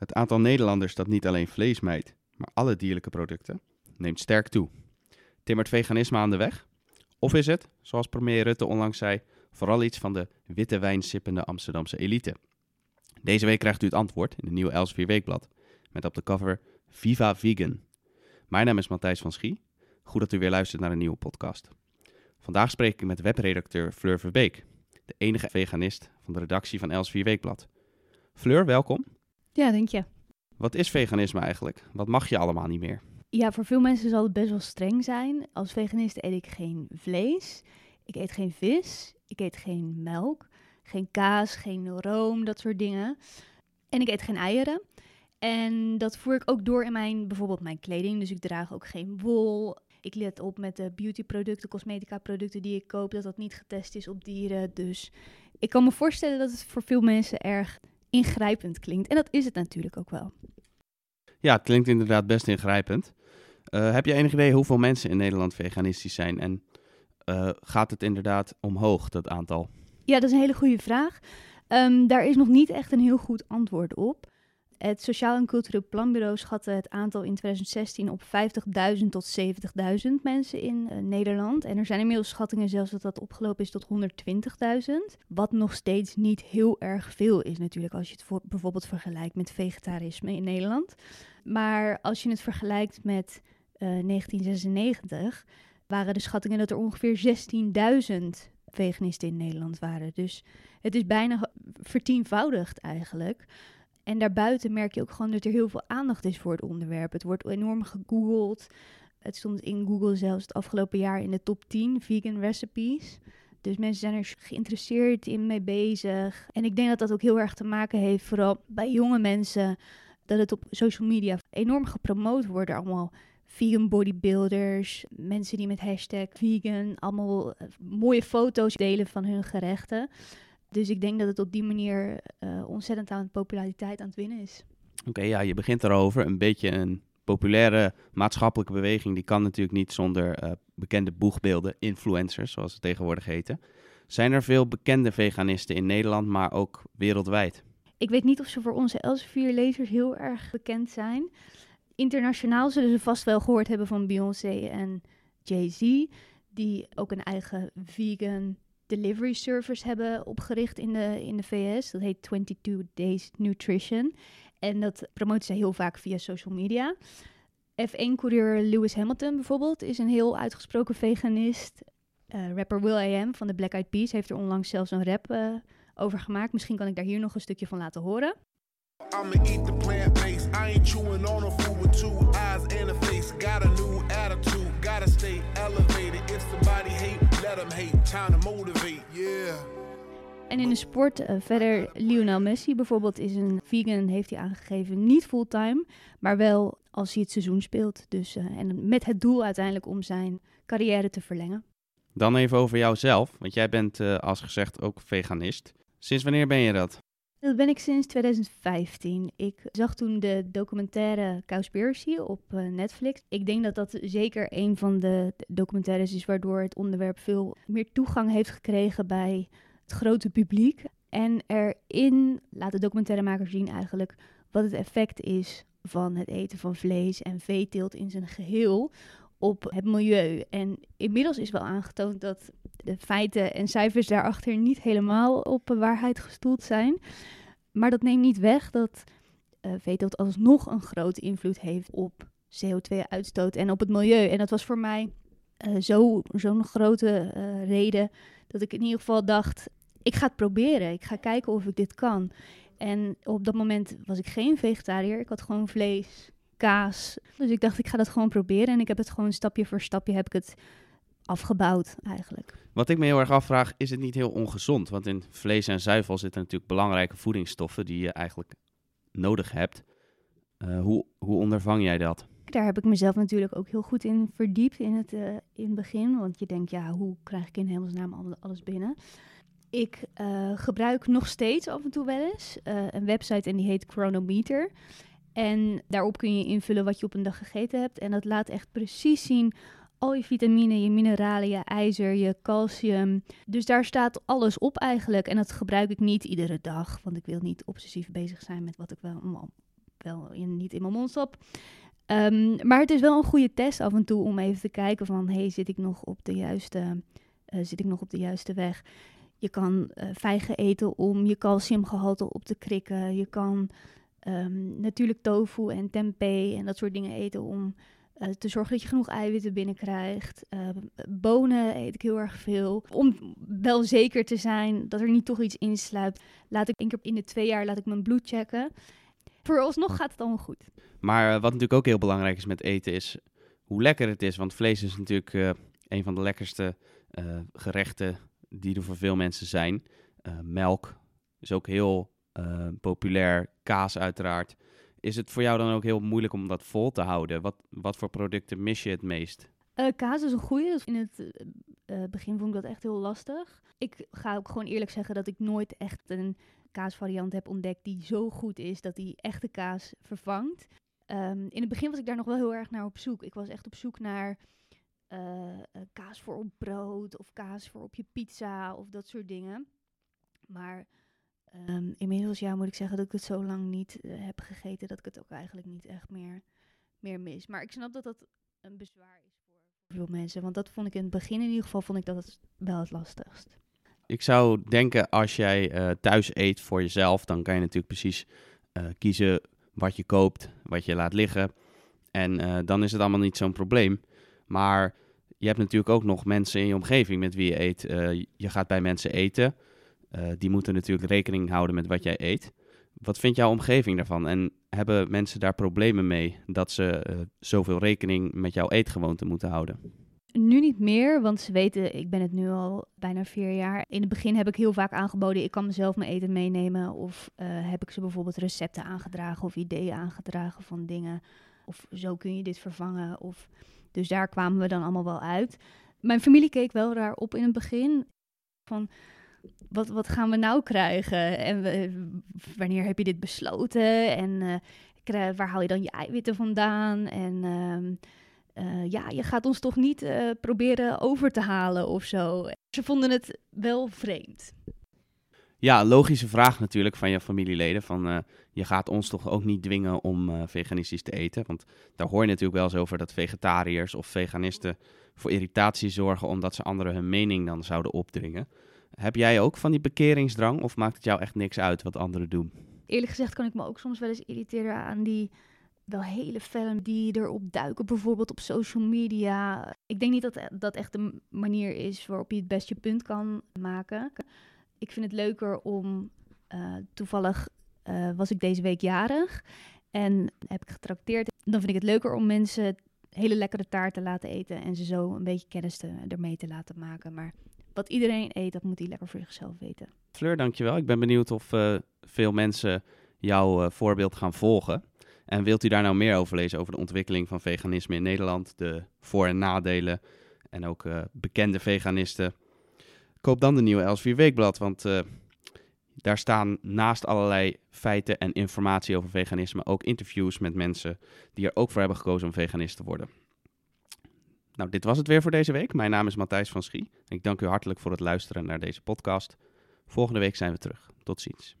Het aantal Nederlanders dat niet alleen vlees mijt, maar alle dierlijke producten, neemt sterk toe. Timmert veganisme aan de weg? Of is het, zoals premier Rutte onlangs zei, vooral iets van de witte wijn sippende Amsterdamse elite? Deze week krijgt u het antwoord in de nieuwe Elsevier Weekblad, met op de cover Viva Vegan. Mijn naam is Matthijs van Schie. Goed dat u weer luistert naar een nieuwe podcast. Vandaag spreek ik met webredacteur Fleur Verbeek, de enige veganist van de redactie van Elsevier Weekblad. Fleur, welkom. Ja, denk je. Wat is veganisme eigenlijk? Wat mag je allemaal niet meer? Ja, voor veel mensen zal het best wel streng zijn. Als veganist eet ik geen vlees, ik eet geen vis, ik eet geen melk, geen kaas, geen room, dat soort dingen. En ik eet geen eieren. En dat voer ik ook door in mijn, bijvoorbeeld mijn kleding. Dus ik draag ook geen wol. Ik let op met de beautyproducten, cosmetica producten die ik koop, dat dat niet getest is op dieren. Dus ik kan me voorstellen dat het voor veel mensen erg ingrijpend klinkt. En dat is het natuurlijk ook wel. Ja, het klinkt inderdaad best ingrijpend. Uh, heb je enig idee hoeveel mensen in Nederland veganistisch zijn? En uh, gaat het inderdaad omhoog, dat aantal? Ja, dat is een hele goede vraag. Um, daar is nog niet echt een heel goed antwoord op. Het Sociaal en Cultureel Planbureau schatte het aantal in 2016 op 50.000 tot 70.000 mensen in uh, Nederland. En er zijn inmiddels schattingen zelfs dat dat opgelopen is tot 120.000. Wat nog steeds niet heel erg veel is natuurlijk als je het voor, bijvoorbeeld vergelijkt met vegetarisme in Nederland. Maar als je het vergelijkt met uh, 1996 waren de schattingen dat er ongeveer 16.000 veganisten in Nederland waren. Dus het is bijna vertienvoudigd eigenlijk. En daarbuiten merk je ook gewoon dat er heel veel aandacht is voor het onderwerp. Het wordt enorm gegoogeld. Het stond in Google zelfs het afgelopen jaar in de top 10 vegan recipes. Dus mensen zijn er geïnteresseerd in mee bezig. En ik denk dat dat ook heel erg te maken heeft, vooral bij jonge mensen, dat het op social media enorm gepromoot wordt. Allemaal vegan bodybuilders, mensen die met hashtag vegan allemaal eh, mooie foto's delen van hun gerechten. Dus ik denk dat het op die manier uh, ontzettend aan populariteit aan het winnen is. Oké, ja, je begint erover. Een beetje een populaire maatschappelijke beweging, die kan natuurlijk niet zonder uh, bekende boegbeelden, influencers, zoals ze tegenwoordig heten. Zijn er veel bekende veganisten in Nederland, maar ook wereldwijd? Ik weet niet of ze voor onze Elsevier-lezers heel erg bekend zijn. Internationaal zullen ze vast wel gehoord hebben van Beyoncé en Jay-Z, die ook een eigen vegan delivery service hebben opgericht in de, in de VS. Dat heet 22 Days Nutrition. En dat promoten ze heel vaak via social media. F1-coureur Lewis Hamilton bijvoorbeeld is een heel uitgesproken veganist. Uh, rapper Will.i.am van de Black Eyed Peas heeft er onlangs zelfs een rap uh, over gemaakt. Misschien kan ik daar hier nog een stukje van laten horen. I'ma eat the plant-based. I ain't chewing on a food with two eyes and a face. Got a new attitude, gotta stay elevated. If somebody hate, let them hate. Time to motivate, yeah. En in de sport uh, verder, Lionel Messi bijvoorbeeld is een vegan, heeft hij aangegeven, niet fulltime, maar wel als hij het seizoen speelt. Dus, uh, en met het doel uiteindelijk om zijn carrière te verlengen. Dan even over jouzelf, want jij bent uh, als gezegd ook veganist. Sinds wanneer ben je dat? Dat ben ik sinds 2015. Ik zag toen de documentaire Cowspiracy op uh, Netflix. Ik denk dat dat zeker een van de documentaires is waardoor het onderwerp veel meer toegang heeft gekregen bij het grote publiek. En erin laat de documentairemaker zien eigenlijk wat het effect is van het eten van vlees en veeteelt in zijn geheel op het milieu. En inmiddels is wel aangetoond dat de feiten en cijfers daarachter niet helemaal op waarheid gestoeld zijn. Maar dat neemt niet weg dat uh, veeteelt alsnog een grote invloed heeft op CO2-uitstoot en op het milieu. En dat was voor mij uh, zo'n grote uh, reden dat ik in ieder geval dacht, ik ga het proberen. Ik ga kijken of ik dit kan. En op dat moment was ik geen vegetariër. Ik had gewoon vlees, kaas. Dus ik dacht, ik ga dat gewoon proberen. En ik heb het gewoon stapje voor stapje heb ik het afgebouwd eigenlijk. Wat ik me heel erg afvraag, is het niet heel ongezond? Want in vlees en zuivel zitten natuurlijk belangrijke voedingsstoffen die je eigenlijk nodig hebt. Uh, hoe, hoe ondervang jij dat? Daar heb ik mezelf natuurlijk ook heel goed in verdiept in het, uh, in het begin. Want je denkt, ja, hoe krijg ik in hemelsnaam alles binnen? Ik uh, gebruik nog steeds af en toe wel eens een website en die heet Chronometer. En daarop kun je invullen wat je op een dag gegeten hebt. En dat laat echt precies zien al je vitamine, je mineralen, je ijzer, je calcium. Dus daar staat alles op eigenlijk. En dat gebruik ik niet iedere dag, want ik wil niet obsessief bezig zijn met wat ik wel wel in, niet in mijn mond stop. Ehm, maar het is wel een goede test af en toe om even te kijken van... hey, zit ik nog op de juiste, uh, zit ik nog op de juiste weg? Je kan uh, vijgen eten om je calciumgehalte op te krikken. Je kan um, natuurlijk tofu en tempeh en dat soort dingen eten om uh, te zorgen dat je genoeg eiwitten binnenkrijgt. Uh, bonen eet ik heel erg veel. Om wel zeker te zijn dat er niet toch iets insluipt, laat ik één keer in de twee jaar laat ik mijn bloed checken. Vooralsnog gaat het allemaal goed. Maar uh, wat natuurlijk ook heel belangrijk is met eten is hoe lekker het is. Want vlees is natuurlijk uh, een van de lekkerste gerechten die er voor veel mensen zijn. melk is ook heel populair. Kaas uiteraard. Is het voor jou dan ook heel moeilijk om dat vol te houden? Wat, wat voor producten mis je het meest? Uh, kaas is een goede. In het uh, begin vond ik dat echt heel lastig. Ik ga ook gewoon eerlijk zeggen dat ik nooit echt een kaasvariant heb ontdekt die zo goed is dat die echte kaas vervangt. Um, in het begin was ik daar nog wel heel erg naar op zoek. Ik was echt op zoek naar kaas voor op brood of kaas voor op je pizza of dat soort dingen. Maar Um, inmiddels ja, moet ik zeggen dat ik het zo lang niet uh, heb gegeten dat ik het ook eigenlijk niet echt meer, meer mis. Maar ik snap dat dat een bezwaar is voor veel mensen. Want dat vond ik in het begin in ieder geval vond ik dat wel het lastigst. Ik zou denken als jij uh, thuis eet voor jezelf, dan kan je natuurlijk precies uh, kiezen wat je koopt, wat je laat liggen. En dan is het allemaal niet zo'n probleem. Maar je hebt natuurlijk ook nog mensen in je omgeving met wie je eet. je gaat bij mensen eten. Uh, die moeten natuurlijk rekening houden met wat jij eet. Wat vindt jouw omgeving daarvan? En hebben mensen daar problemen mee dat ze uh, zoveel rekening met jouw eetgewoonte moeten houden? Nu niet meer, want ze weten, ik ben het nu al bijna vier jaar. In het begin heb ik heel vaak aangeboden, ik kan mezelf mijn eten meenemen. Of uh, heb ik ze bijvoorbeeld recepten aangedragen of ideeën aangedragen van dingen. Of zo kun je dit vervangen. Of... Dus daar kwamen we dan allemaal wel uit. Mijn familie keek wel raar op in het begin. Van, wat, wat gaan we nou krijgen? En wanneer heb je dit besloten? En uh, waar haal je dan je eiwitten vandaan? En uh, uh, ja, je gaat ons toch niet uh, proberen over te halen of zo. Ze vonden het wel vreemd. Ja, logische vraag natuurlijk van je familieleden. Van, je gaat ons toch ook niet dwingen om veganistisch te eten? Want daar hoor je natuurlijk wel eens over dat vegetariërs of veganisten voor irritatie zorgen omdat ze anderen hun mening dan zouden opdringen. Heb jij ook van die bekeringsdrang of maakt het jou echt niks uit wat anderen doen? Eerlijk gezegd kan ik me ook soms wel eens irriteren aan die wel hele films die erop duiken, bijvoorbeeld op social media. Ik denk niet dat dat echt de manier is waarop je het best je punt kan maken. Ik vind het leuker om, uh, toevallig uh, was ik deze week jarig en heb ik getrakteerd. Dan vind ik het leuker om mensen hele lekkere taart te laten eten en ze zo een beetje kennis te, ermee te laten maken. Maar wat iedereen eet, dat moet hij lekker voor zichzelf weten. Fleur, dankjewel. Ik ben benieuwd of uh, veel mensen jouw uh, voorbeeld gaan volgen. En wilt u daar nou meer over lezen over de ontwikkeling van veganisme in Nederland, de voor- en nadelen en ook uh, bekende veganisten? Koop dan de nieuwe Elsevier Weekblad, want daar staan naast allerlei feiten en informatie over veganisme ook interviews met mensen die er ook voor hebben gekozen om veganist te worden. Nou, dit was het weer voor deze week. Mijn naam is Matthijs van Schie. Ik dank u hartelijk voor het luisteren naar deze podcast. Volgende week zijn we terug. Tot ziens.